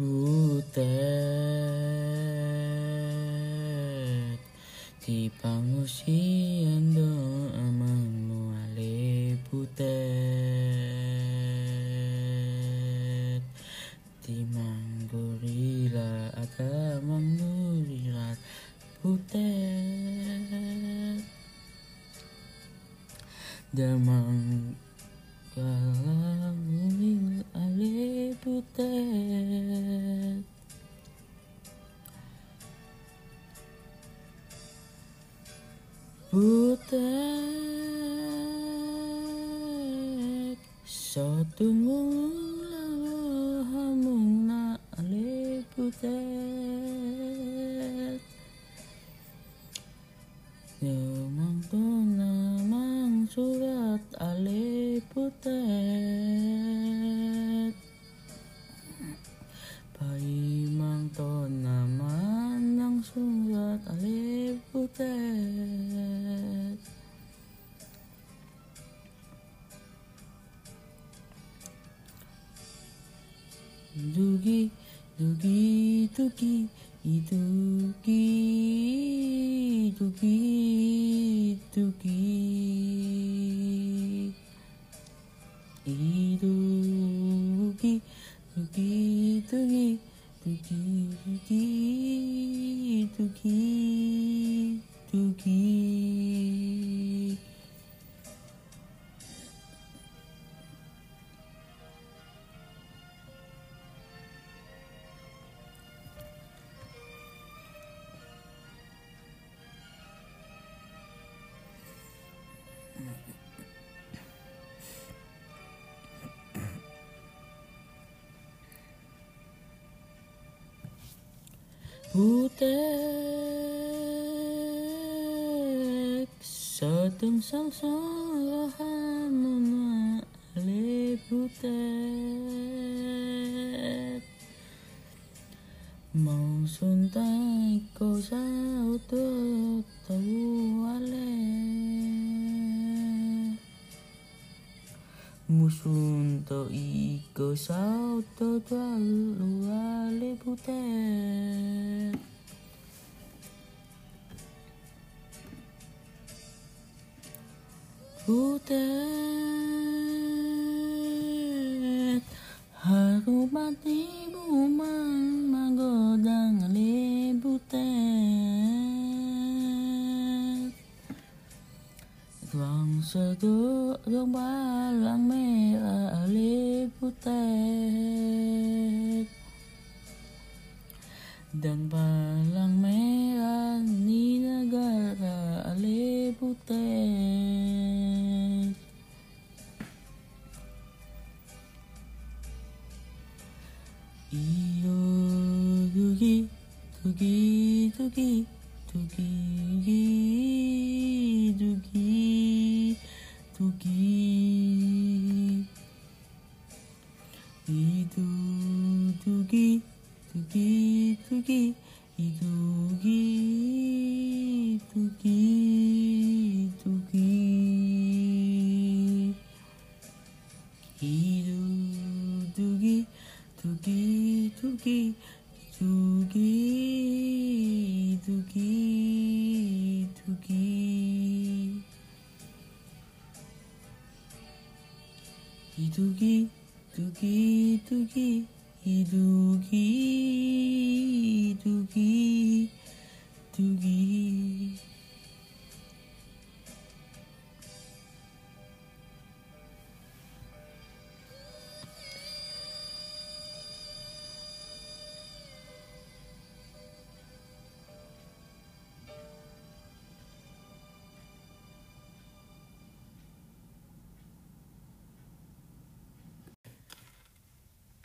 butet Di pangusian Putek sa tangsang-sang Haru mati bumang magodang ale butet Ruang seduk dong balang merah ale butet Dan balang 두기 두기 두기 두기 두기 이두기 두기 두기 이두기 이두기 두기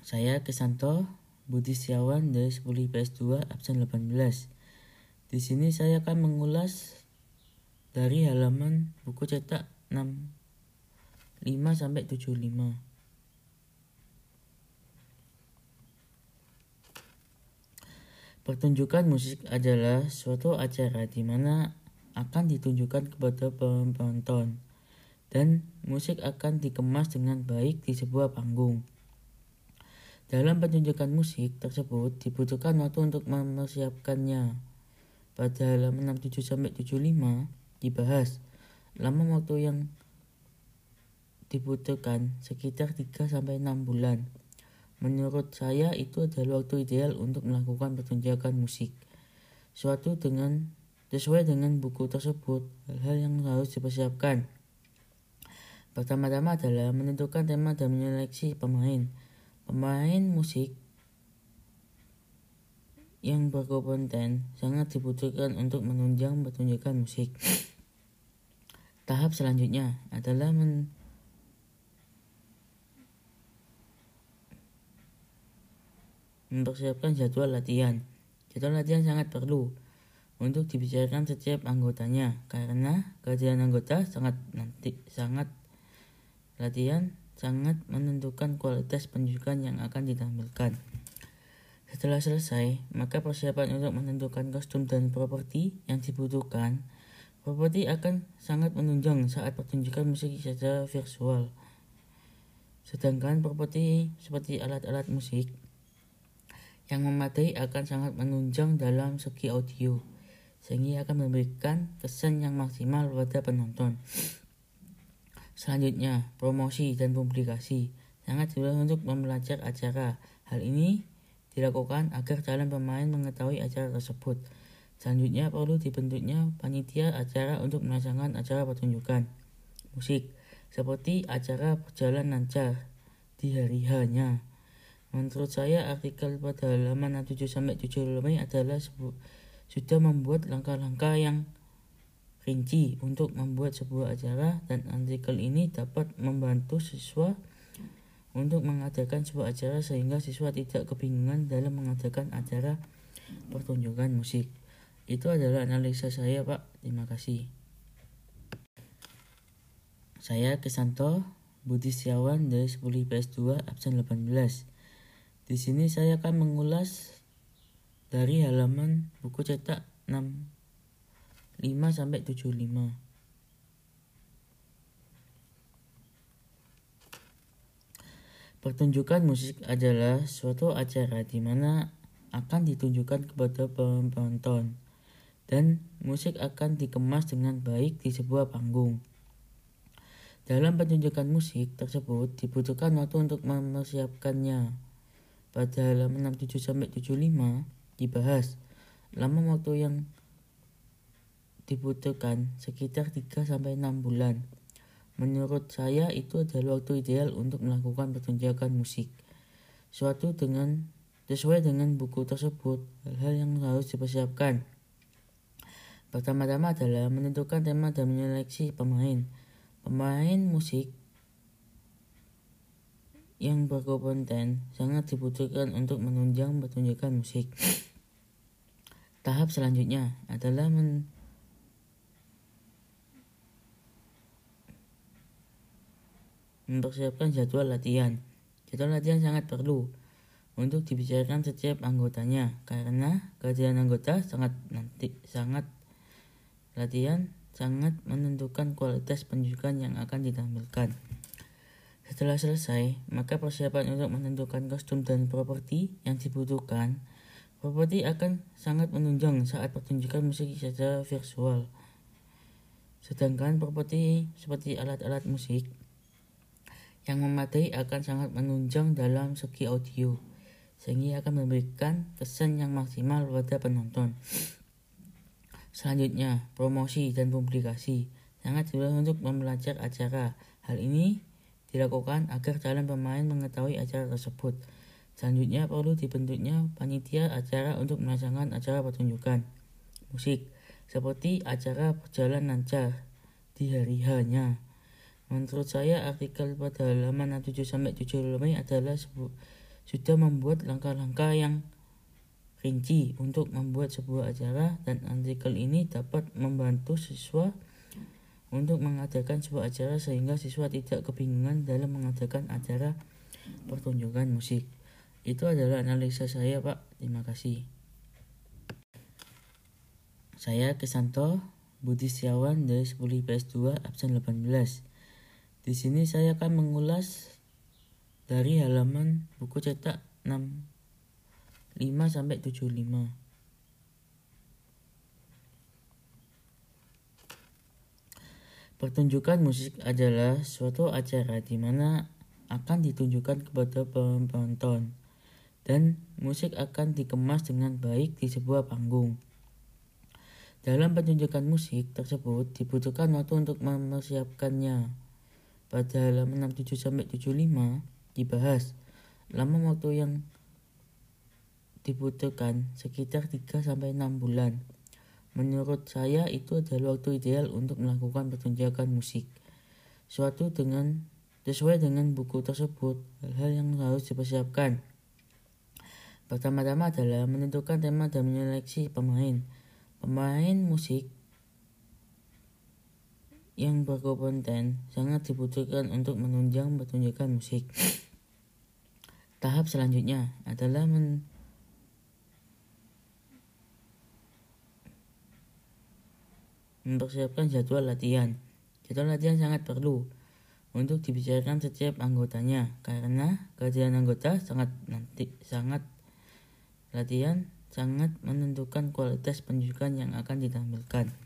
Saya Kesanto Budi Setiawan dari 10 IPS 2 absen 18. Di sini saya akan mengulas dari halaman buku cetak 65 sampai 75. Pertunjukan musik adalah suatu acara di mana akan ditunjukkan kepada penonton dan musik akan dikemas dengan baik di sebuah panggung. Dalam pertunjukan musik tersebut dibutuhkan waktu untuk mempersiapkannya. Pada halaman 67-75 dibahas lama waktu yang dibutuhkan sekitar 3-6 bulan. Menurut saya itu adalah waktu ideal untuk melakukan pertunjukan musik. Suatu dengan sesuai dengan buku tersebut, hal-hal yang harus dipersiapkan. Pertama-tama adalah menentukan tema dan menyeleksi pemain. Pemain musik yang berkompeten sangat dibutuhkan untuk menunjang pertunjukan musik. Tahap selanjutnya adalah men mempersiapkan jadwal latihan. Jadwal latihan sangat perlu untuk dibicarakan setiap anggotanya karena kehadiran anggota sangat nanti sangat latihan sangat menentukan kualitas penunjukan yang akan ditampilkan. Setelah selesai, maka persiapan untuk menentukan kostum dan properti yang dibutuhkan. Properti akan sangat menunjang saat pertunjukan musik secara visual. Sedangkan properti seperti alat-alat musik yang memadai akan sangat menunjang dalam segi audio, sehingga akan memberikan kesan yang maksimal pada penonton. Selanjutnya, promosi dan publikasi sangat sulit untuk membelajar acara. Hal ini dilakukan agar calon pemain mengetahui acara tersebut. Selanjutnya perlu dibentuknya panitia acara untuk melaksanakan acara pertunjukan musik seperti acara berjalan lancar di hari hanya. Menurut saya artikel pada halaman 7 sampai 75 adalah sudah membuat langkah-langkah yang rinci untuk membuat sebuah acara dan artikel ini dapat membantu siswa untuk mengadakan sebuah acara sehingga siswa tidak kebingungan dalam mengadakan acara pertunjukan musik. Itu adalah analisa saya, Pak. Terima kasih. Saya Kesanto Budi Setiawan dari 10 IPS 2 absen 18. Di sini saya akan mengulas dari halaman buku cetak 6 5 sampai 75. Pertunjukan musik adalah suatu acara di mana akan ditunjukkan kepada penonton dan musik akan dikemas dengan baik di sebuah panggung. Dalam pertunjukan musik tersebut dibutuhkan waktu untuk mempersiapkannya. Pada halaman 67 sampai 75 dibahas lama waktu yang dibutuhkan sekitar 3 sampai 6 bulan. Menurut saya itu adalah waktu ideal untuk melakukan pertunjukan musik. Suatu dengan sesuai dengan buku tersebut, hal-hal yang harus dipersiapkan. Pertama-tama adalah menentukan tema dan menyeleksi pemain. Pemain musik yang berkompeten sangat dibutuhkan untuk menunjang pertunjukan musik. Tahap selanjutnya adalah men mempersiapkan jadwal latihan. Jadwal latihan sangat perlu untuk dibicarakan setiap anggotanya karena kehadiran anggota sangat nanti sangat latihan sangat menentukan kualitas penunjukan yang akan ditampilkan. Setelah selesai, maka persiapan untuk menentukan kostum dan properti yang dibutuhkan. Properti akan sangat menunjang saat pertunjukan musik secara visual. Sedangkan properti seperti alat-alat musik yang memadai akan sangat menunjang dalam segi audio, sehingga akan memberikan kesan yang maksimal pada penonton. Selanjutnya, promosi dan publikasi sangat sulit untuk membelajar acara. Hal ini dilakukan agar calon pemain mengetahui acara tersebut. Selanjutnya perlu dibentuknya panitia acara untuk melaksanakan acara pertunjukan musik seperti acara berjalan lancar di hari hanya. Menurut saya artikel pada halaman 7 sampai 75 adalah sudah membuat langkah-langkah yang rinci untuk membuat sebuah acara dan artikel ini dapat membantu siswa untuk mengadakan sebuah acara sehingga siswa tidak kebingungan dalam mengadakan acara pertunjukan musik. Itu adalah analisa saya, Pak. Terima kasih. Saya Kesanto Budi Setiawan dari 10 IPS 2 absen 18. Di sini saya akan mengulas dari halaman buku cetak sampai 75. Pertunjukan musik adalah suatu acara di mana akan ditunjukkan kepada penonton dan musik akan dikemas dengan baik di sebuah panggung. Dalam pertunjukan musik tersebut dibutuhkan waktu untuk mempersiapkannya. Pada halaman 67 sampai 75 dibahas lama waktu yang dibutuhkan sekitar 3 sampai 6 bulan. Menurut saya itu adalah waktu ideal untuk melakukan pertunjukan musik. Suatu dengan sesuai dengan buku tersebut, hal-hal yang harus dipersiapkan. Pertama-tama adalah menentukan tema dan menyeleksi pemain. Pemain musik yang berkompeten sangat dibutuhkan untuk menunjang pertunjukan musik. Tahap selanjutnya adalah men mempersiapkan jadwal latihan. Jadwal latihan sangat perlu untuk dibicarakan setiap anggotanya karena kehadiran anggota sangat nanti sangat latihan sangat menentukan kualitas penunjukan yang akan ditampilkan.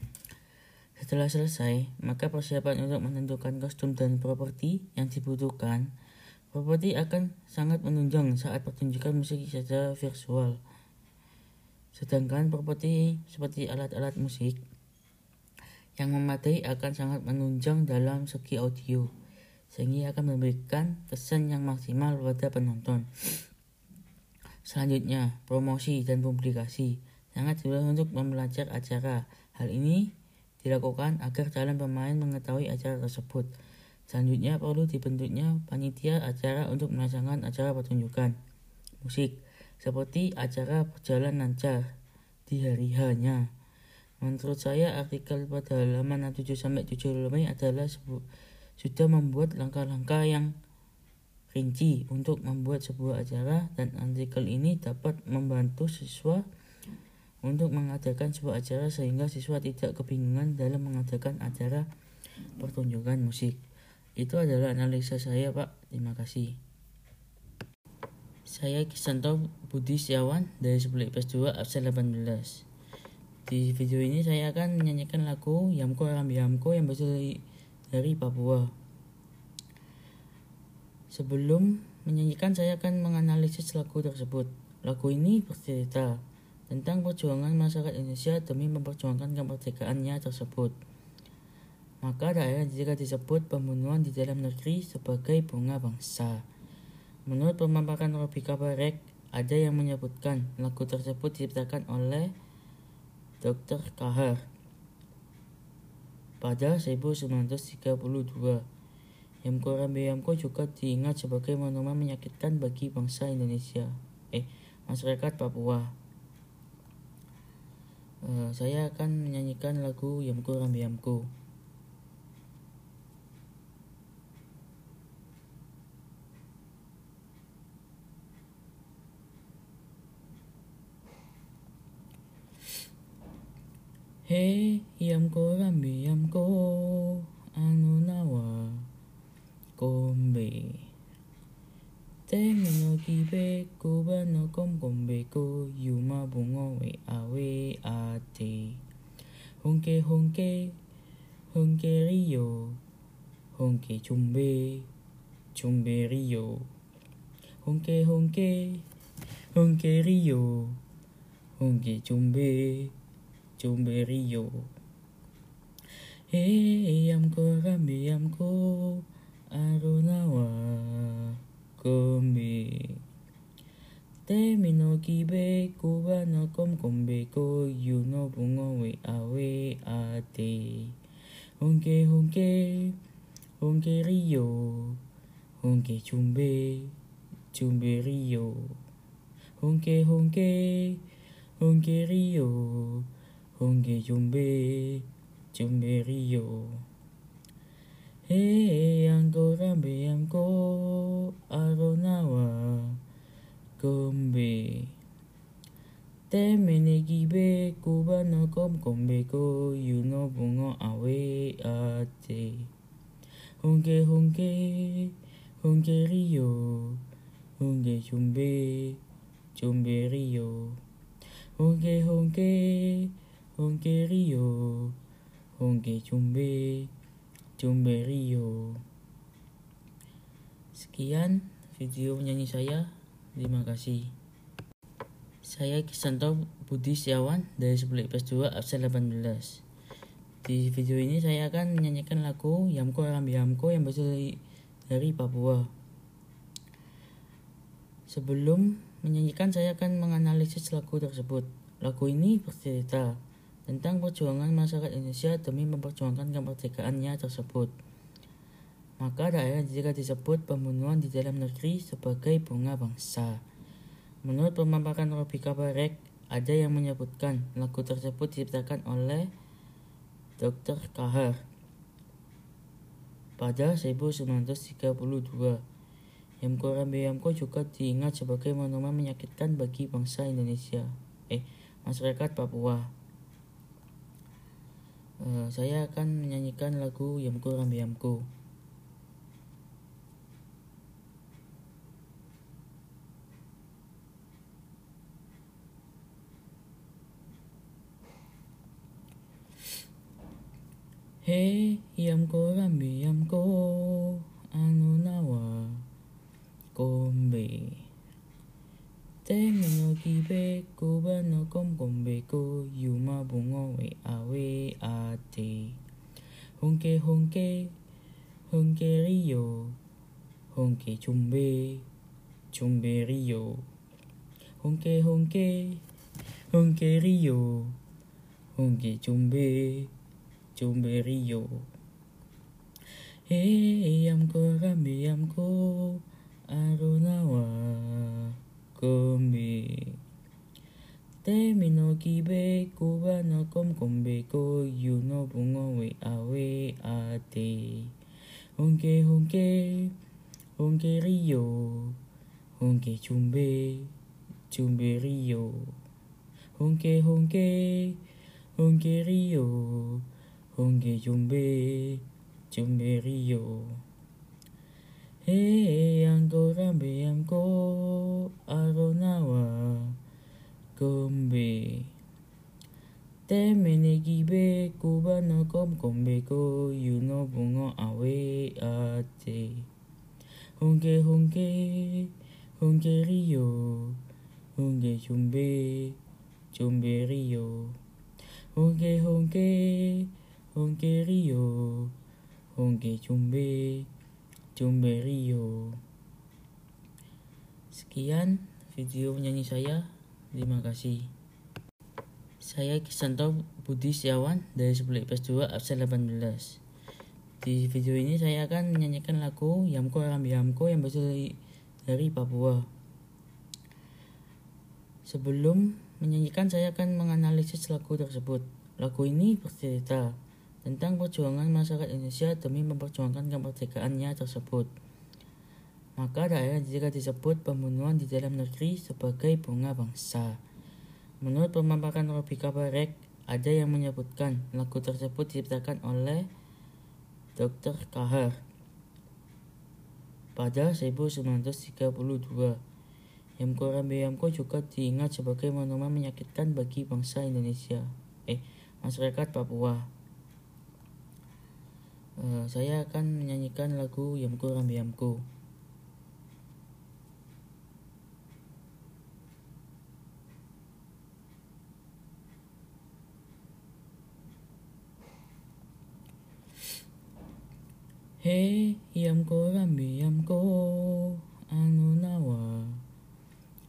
Setelah selesai, maka persiapan untuk menentukan kostum dan properti yang dibutuhkan. Properti akan sangat menunjang saat pertunjukan musik secara visual. Sedangkan properti seperti alat-alat musik yang memadai akan sangat menunjang dalam segi audio, sehingga akan memberikan kesan yang maksimal pada penonton. Selanjutnya, promosi dan publikasi sangat dibutuhkan untuk membelajar acara. Hal ini dilakukan agar calon pemain mengetahui acara tersebut. Selanjutnya perlu dibentuknya panitia acara untuk melaksanakan acara pertunjukan musik seperti acara berjalan lancar di hari hanya Menurut saya artikel pada halaman 7 sampai 75 adalah sudah membuat langkah-langkah yang rinci untuk membuat sebuah acara dan artikel ini dapat membantu siswa untuk mengadakan sebuah acara sehingga siswa tidak kebingungan dalam mengadakan acara pertunjukan musik. Itu adalah analisa saya, Pak. Terima kasih. Saya Kisanto Budi Setiawan dari 10 IPS 2 absen 18. Di video ini saya akan menyanyikan lagu Yamko Rambi Yamko yang berasal dari, dari Papua. Sebelum menyanyikan saya akan menganalisis lagu tersebut. Lagu ini bercerita tentang perjuangan masyarakat Indonesia demi memperjuangkan kemerdekaannya tersebut. Maka daerah jika disebut pembunuhan di dalam negeri sebagai bunga bangsa. Menurut pemaparan Robi Kabarek, ada yang menyebutkan lagu tersebut diciptakan oleh Dr. Kahar pada 1932. Yamko Rambe Yamko juga diingat sebagai monumen menyakitkan bagi bangsa Indonesia, eh masyarakat Papua. Uh, saya akan menyanyikan lagu Yamko Rambe Yamko. Hei yamko rambi yamko anu nawa kombe Termino kibeko bana komkombeko yuma bungo we awe ate. Honke honke, honke rio, honke chumbe, chumbe rio. Honke honke, honke rio, honke chumbe, chumbe rio. Hey, I'm go, I'm go, I don't know cô mi te mi no ki be cô ba no kom kom be cô you no bu ngo we a we a te hong ke hong ke hong ke rio. Hong ke chung be chung be rio. Hong ke hong ke hong ke rio. Hong ke chung rio. Hey, ang Hei angko rambe angko aronawa kombe. Te menegibe cubano com combeko yuno bungo awe ate. Hunke hunke hunke rio hunke chumbi, chumbi rio. Hunke hunke hunke rio hunke chumbi. Chumbe Rio Sekian video penyanyi saya. Terima kasih. Saya Kisanto Budi Setiawan dari Sebelik PS2 absen 18 Di video ini saya akan menyanyikan lagu Yamko Rambi Yamko yang berasal dari Papua. Sebelum menyanyikan, saya akan menganalisis lagu tersebut. Lagu ini bercerita tentang perjuangan masyarakat Indonesia demi memperjuangkan kemerdekaannya tersebut. Maka daerah jika disebut pembunuhan di dalam negeri sebagai bunga bangsa. Menurut pemaparan Robi Kabarek, ada yang menyebutkan lagu tersebut diciptakan oleh Dr. Kahar pada 1932. Yamko Rambe Yamko juga diingat sebagai monumen menyakitkan bagi bangsa Indonesia, eh masyarakat Papua. Uh, saya akan menyanyikan lagu Yamko Rambe Yamko. Hey, yamko rambi yamko, anu nawa kombe Tengo aquí ve cubano con bombeco y uma bongo we awe a te. Honke honke, honke rio, honke chumbe, chumbe rio. Honke honke, honke rio, honke chumbe, chumbe rio. Hey, I'm go, I'm go, I don't know. comi. Termino ki be cubana com con beco y no bungo we awe a te. Honke honke, honke río, honke chumbe, chumbe río. Honke honke, honke río, honke chumbe, chumbe río. Iyango rambiyango aronawa kumbi. Temene gibe kubano kom kombeko yuno bungo awe ate. Hunke hunke hunke rio hunke chumbe chumbe rio. Hunke hunke hunke rio hunke chumbe. Jombe Rio. Sekian video penyanyi saya. Terima kasih. Saya Kisanto Budi Setiawan dari Sebelik PS2 absen 18. Di video ini saya akan menyanyikan lagu Yamko Rambi Yamko yang berasal dari, dari Papua. Sebelum menyanyikan saya akan menganalisis lagu tersebut. Lagu ini bercerita tentang perjuangan masyarakat Indonesia demi memperjuangkan kemerdekaannya tersebut. Maka daerah jika disebut pembunuhan di dalam negeri sebagai bunga bangsa. Menurut pemaparan Robi Kabarek, ada yang menyebutkan lagu tersebut diciptakan oleh Dr. Kahar pada 1932. Yamko Rambe juga diingat sebagai monumen menyakitkan bagi bangsa Indonesia, eh masyarakat Papua. Uh, saya akan menyanyikan lagu Yamku Rambi Yamku. Hey, yamko rambi yamko, anu nawa,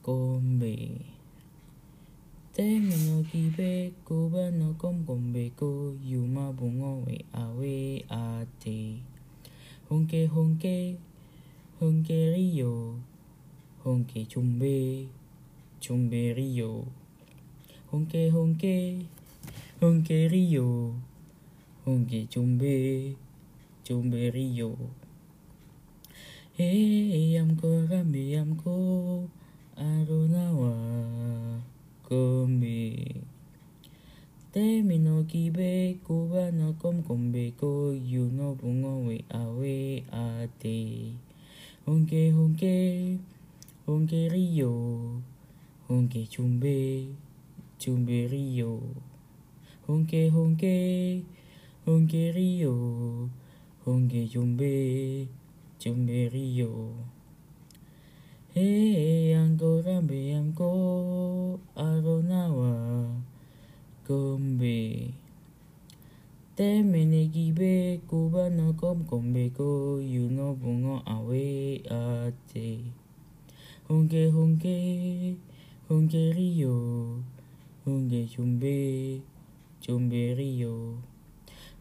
kombe. Tengo aquí ve cubano con bombeco yuma bungo we awe ate. Honke honke honke rio honke chumbe chumbe rio. Honke honke chung rio chung chumbe chumbe rio. Hey, I'm go, I'm go, I don't know. Kombe Temi no kibe kuba no kom kombe ko yuno bungo we awe ate Honke honke honke rio honke chumbe chumbe rio honke honke honke rio honke chumbe chumbe rio Hey angko rambe angko aronawa kombe Temene gibe kubano kom kombe ko yuno bungo awe ate. Honke honke honke rio. Honke chumbe chumbe rio.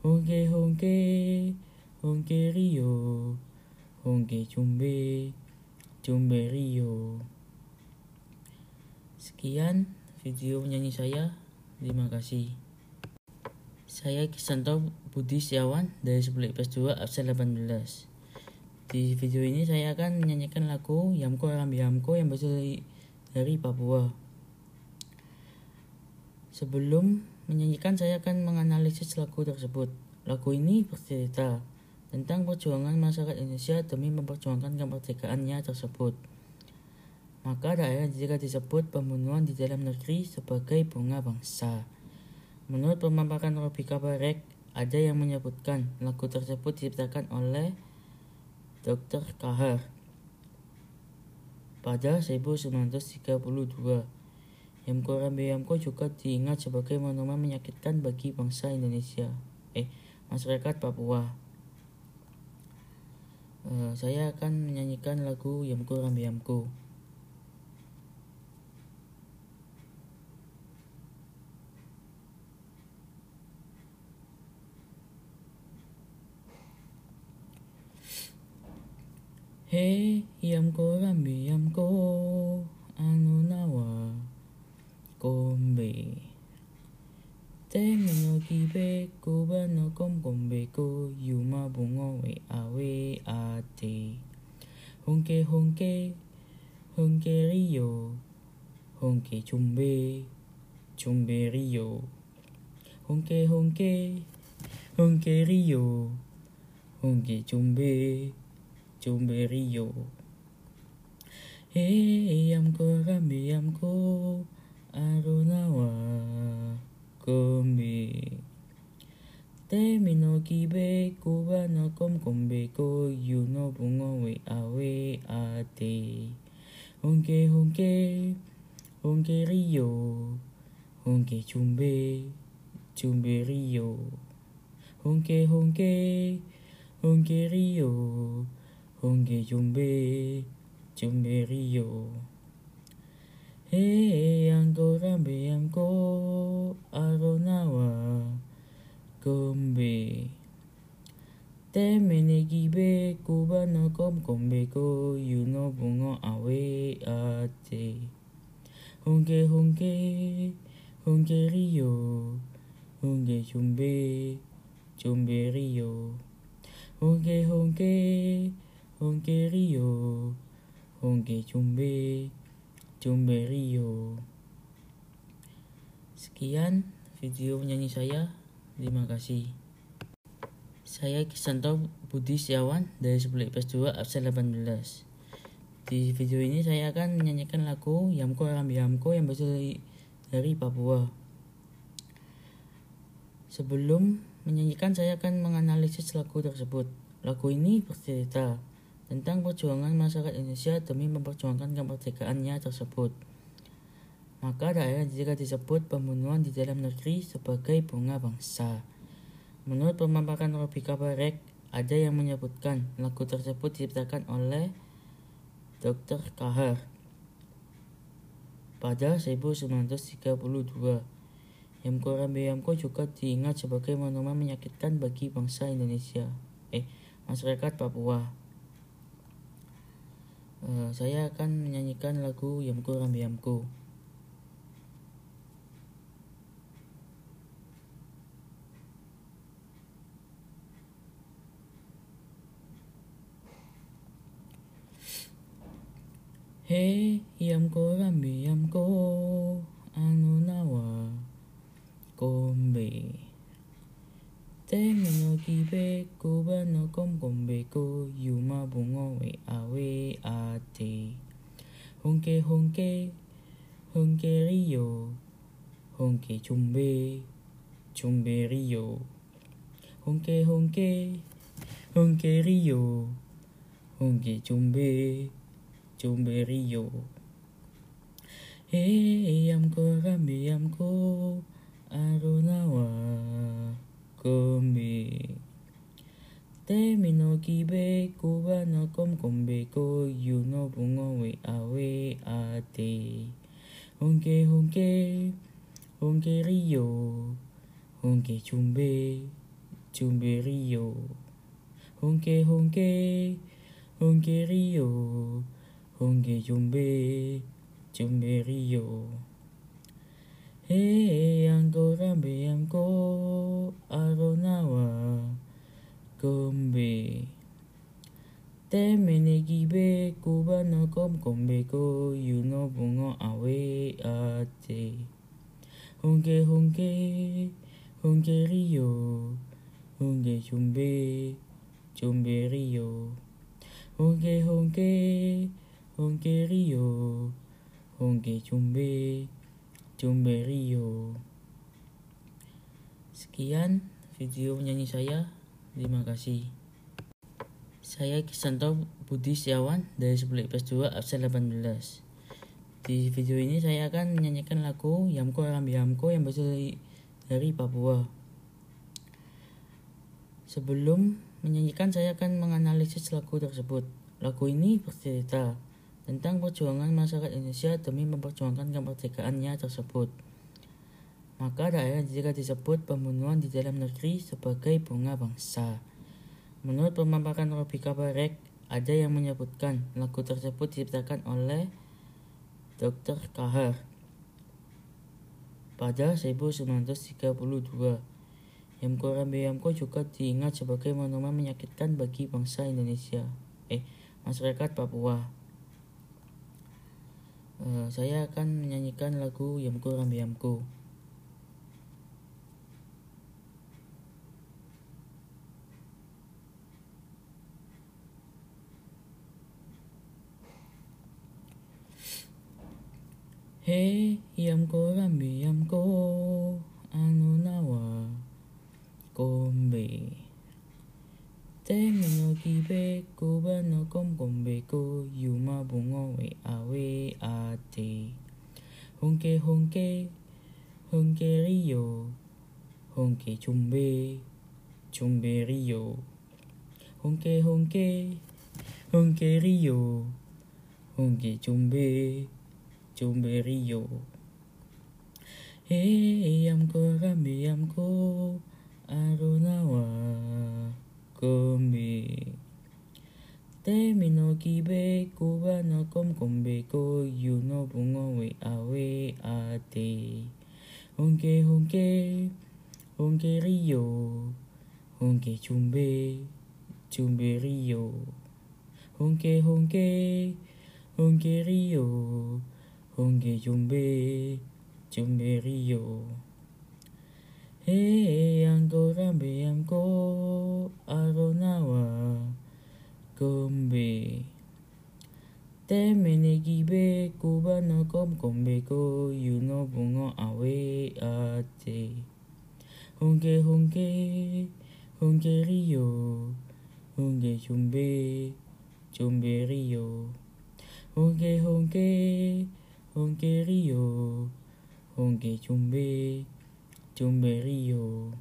Honke honke honke rio. Honke chumbe chumbe rio Sekian video penyanyi saya. Terima kasih. Saya Kisanto Budi Setiawan dari 10 IPS 2 absen 18. Di video ini saya akan menyanyikan lagu Yamko Rambi Yamko yang berasal dari Papua. Sebelum menyanyikan saya akan menganalisis lagu tersebut. Lagu ini bercerita tentang perjuangan masyarakat Indonesia demi memperjuangkan kemerdekaannya tersebut. Maka daerah jika disebut pembunuhan di dalam negeri sebagai bunga bangsa. Menurut pemaparan Robi Kabarek, ada yang menyebutkan lagu tersebut diciptakan oleh Dr. Kahar pada 1932. Yamko Rambe Yamko juga diingat sebagai monumen menyakitkan bagi bangsa Indonesia, eh masyarakat Papua. Uh, saya akan menyanyikan lagu Yamko Rambe Yamko. He yamko rambi yamko anu nawa kombe Tengo que be cubano con bombeco y uma bungo we awe a te. Honke honke, honke rio, honke chumbe, chumbe rio. Honke honke, honke rio, honke chumbe, chumbe riyo, Hey, amko rame amko, arunawa. Kombe Temi no kibe kuba no kom kombe ko yuno bungo we awe ate. Honke honke honke rio honke chumbe chumbe rio Honke honke honke rio honke chumbe chumbe rio Hey angko rambe angko aronawa kombe Temene gibe kuba no kom kombe ko yuno bungo awe ate. Honke honke honke rio honke chumbe chumbe rio Honke honke honke rio honke chumbe chumbe rio Sekian video penyanyi saya. Terima kasih. Saya Kisanto Budi Setiawan dari 10 IPS 2 absen 18. Di video ini saya akan menyanyikan lagu Yamko Rambi Yamko yang berasal dari Papua. Sebelum menyanyikan saya akan menganalisis lagu tersebut. Lagu ini bercerita tentang perjuangan masyarakat Indonesia demi memperjuangkan kemerdekaannya tersebut. Maka daerah jika disebut pembunuhan di dalam negeri sebagai bunga bangsa. Menurut pemaparan Robi Kabarek, ada yang menyebutkan lagu tersebut diciptakan oleh Dr. Kahar pada 1932. Yamko Rambe Yamko juga diingat sebagai monumen menyakitkan bagi bangsa Indonesia, eh masyarakat Papua. Uh, saya akan menyanyikan lagu Yamko Rambe Yamko. Hey yamko rambi yamko anu nawa kombe Termino Quebeco, Bano com Gombeco, Yuma Bungo, Awe, Ate. Honke Honke, Honke Rio, Honke Chumbe, Chumbe Rio. Honke Honke, Honke Rio, Honke Chumbe, Chumbe riyo, Hey, I'm Korambi, I'm Ko Arunawa. Kombe Temi no kibe kuba no kom kombe ko yu no bungo we awe ate. Honke honke honke rio Honke chumbe chumbe rio Honke honke honke rio Honke chumbe chumbe rio Hei angko rambe angko aronawa kombe. Te menegibe cubano com combeko yuno bungo awe ate. Hunke hunke hunke rio hunke chumbe chumbe rio. Hunke hunke hunke rio hunke chumbe. Chumbe rio Sekian video penyanyi saya Terima kasih. Saya Kisanto Budi Setiawan dari Sebelik PS 2 absen 18. Di video ini saya akan menyanyikan lagu Yamko Rambi Yamko yang berasal dari Papua. Sebelum menyanyikan saya akan menganalisis lagu tersebut. Lagu ini bercerita tentang perjuangan masyarakat Indonesia demi memperjuangkan kemerdekaannya tersebut maka daerah jika disebut pembunuhan di dalam negeri sebagai bunga bangsa. Menurut pemaparan Robi Kabarek, ada yang menyebutkan lagu tersebut diciptakan oleh Dr. Kahar pada 1932. Yamko Rambe Yamko juga diingat sebagai monumen menyakitkan bagi bangsa Indonesia, eh masyarakat Papua. Uh, saya akan menyanyikan lagu Yamko Rambe Yamko. He yamko rambi yamko anu nawa kombe Tengo aquí ve cubano con bombeco y uma bongo we awe a te. Honke honke, honke rio, honke chumbe, chumbe rio. Honke honke, honke rio, honke chumbe, chumbe rio. Hey, I'm go, I'm go, I don't know. comé. Termino ki be cubana com con beco y no bungo we awe a te. Honke honke, honke río, honke chumbe, chumbe río. Honke honke, honke río, honke chumbe, chumbe río. Eyangko rambiamko aronawa kombe. Temene gibe kubano kom kombe ko yuno bungo awe ate. Hunke hunke hunke rio hunke chumbe chumbe rio. Hunke hunke hunke rio hunke chumbe. Chumbe rio.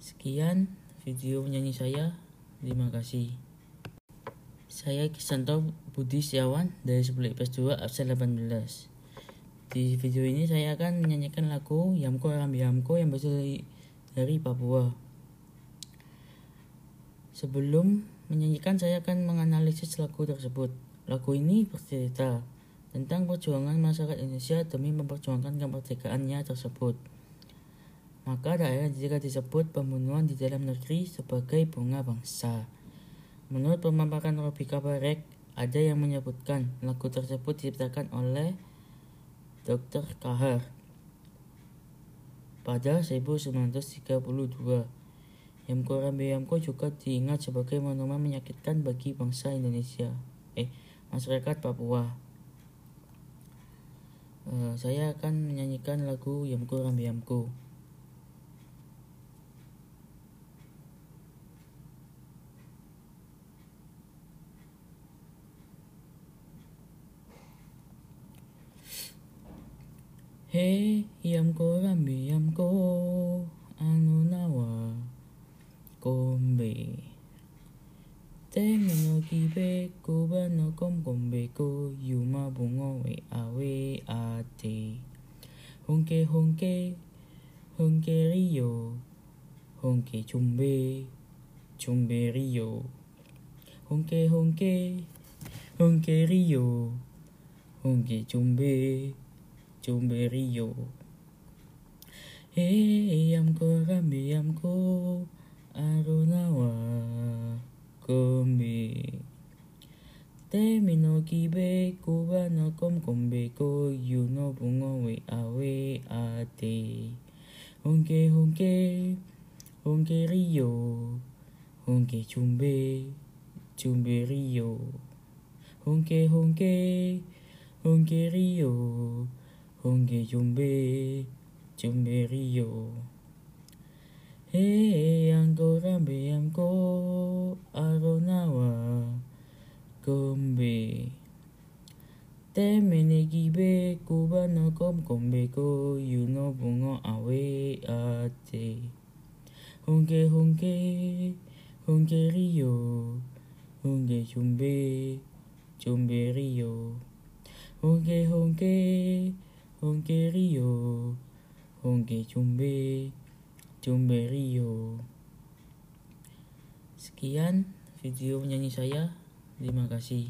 Sekian video penyanyi saya. Terima kasih. Saya Kisanto Budi Setiawan dari Sebelik PS 2 absen 18 di video ini saya akan menyanyikan lagu Yamko Rambi Yamko yang berasal dari, dari Papua. Sebelum menyanyikan saya akan menganalisis lagu tersebut. Lagu ini bercerita tentang perjuangan masyarakat Indonesia demi memperjuangkan kemerdekaannya tersebut. Maka daerah jika disebut pembunuhan di dalam negeri sebagai bunga bangsa. Menurut pemaparan Robi Kabarek, ada yang menyebutkan lagu tersebut diciptakan oleh Dr. Kahar pada 1932. Yamko Rambe juga diingat sebagai monumen menyakitkan bagi bangsa Indonesia, eh masyarakat Papua. Uh, saya akan menyanyikan lagu Yamko Rambi Yamko. Hey, Yamko Rambi Yamko, anu nawa, kombe. Tengo aquí ve cubano con bombeco yuma bungo we awe a te. Honke honke honke rio honke chumbe chumbe rio. Honke honke honke rio honke chumbe chumbe riyo Hey, I'm go, I'm go, I don't. Te mino kibe kuba no kom kombe ko yu no bungo we awe ate honke honke honke rio honke chumbe chumbe rio honke honke honke rio honke chumbe chumbe rio Hey, angko rambe angko aronawa kombe. Te mene gibe kuba no kom kombe ko yuno bungo awe ate. Honke honke honke rio honke chumbe chumbe rio. Honke honke honke rio honke chumbe Jumberio. Sekian video menyanyi saya. Terima kasih.